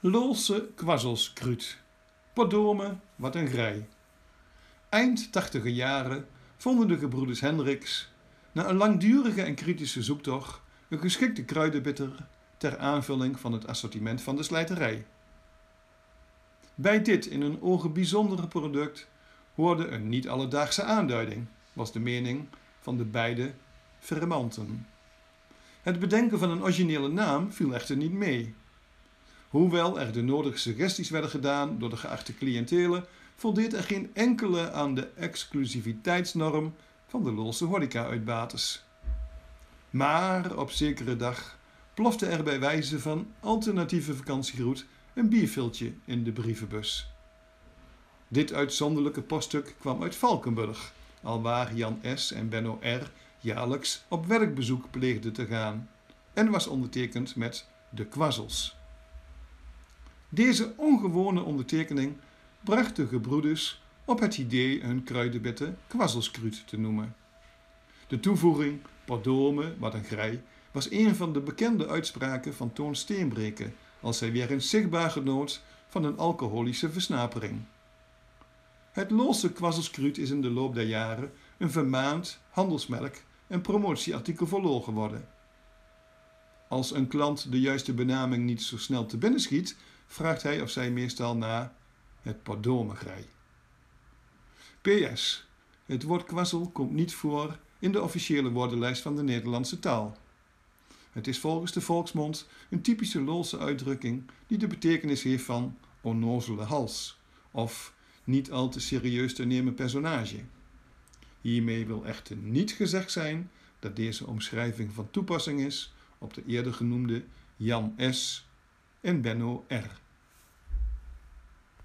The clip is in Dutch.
Loolse kwazzelskruut. Pardome, wat een grij. Eind tachtiger jaren vonden de gebroeders Hendricks, na een langdurige en kritische zoektocht, een geschikte kruidenbitter ter aanvulling van het assortiment van de slijterij. Bij dit in hun ogen bijzondere product hoorde een niet alledaagse aanduiding, was de mening van de beide fermanten. Het bedenken van een originele naam viel echter niet mee. Hoewel er de nodige suggesties werden gedaan door de geachte cliëntelen, voldeed er geen enkele aan de exclusiviteitsnorm van de Lolse horeca-uitbaters. Maar op zekere dag plofte er bij wijze van alternatieve vakantiegroet een bierviltje in de brievenbus. Dit uitzonderlijke poststuk kwam uit Valkenburg, alwaar Jan S. en Benno R. jaarlijks op werkbezoek pleegden te gaan, en was ondertekend met de kwazzels. Deze ongewone ondertekening bracht de gebroeders op het idee hun kruidenbitte kwazzelskruut te noemen. De toevoeging pardome, wat een grij, was een van de bekende uitspraken van Toon Steenbreken als hij weer eens zichtbaar genoot van een alcoholische versnapering. Het losse kwazzelskruut is in de loop der jaren een vermaand handelsmerk en promotieartikel voor geworden. Als een klant de juiste benaming niet zo snel te binnen schiet, vraagt hij of zij meestal na het pardomegrij. PS. Het woord kwazzel komt niet voor in de officiële woordenlijst van de Nederlandse taal. Het is volgens de volksmond een typische Lolse uitdrukking die de betekenis heeft van onnozele hals of niet al te serieus te nemen personage. Hiermee wil echter niet gezegd zijn dat deze omschrijving van toepassing is op de eerder genoemde Jan S. en Benno R.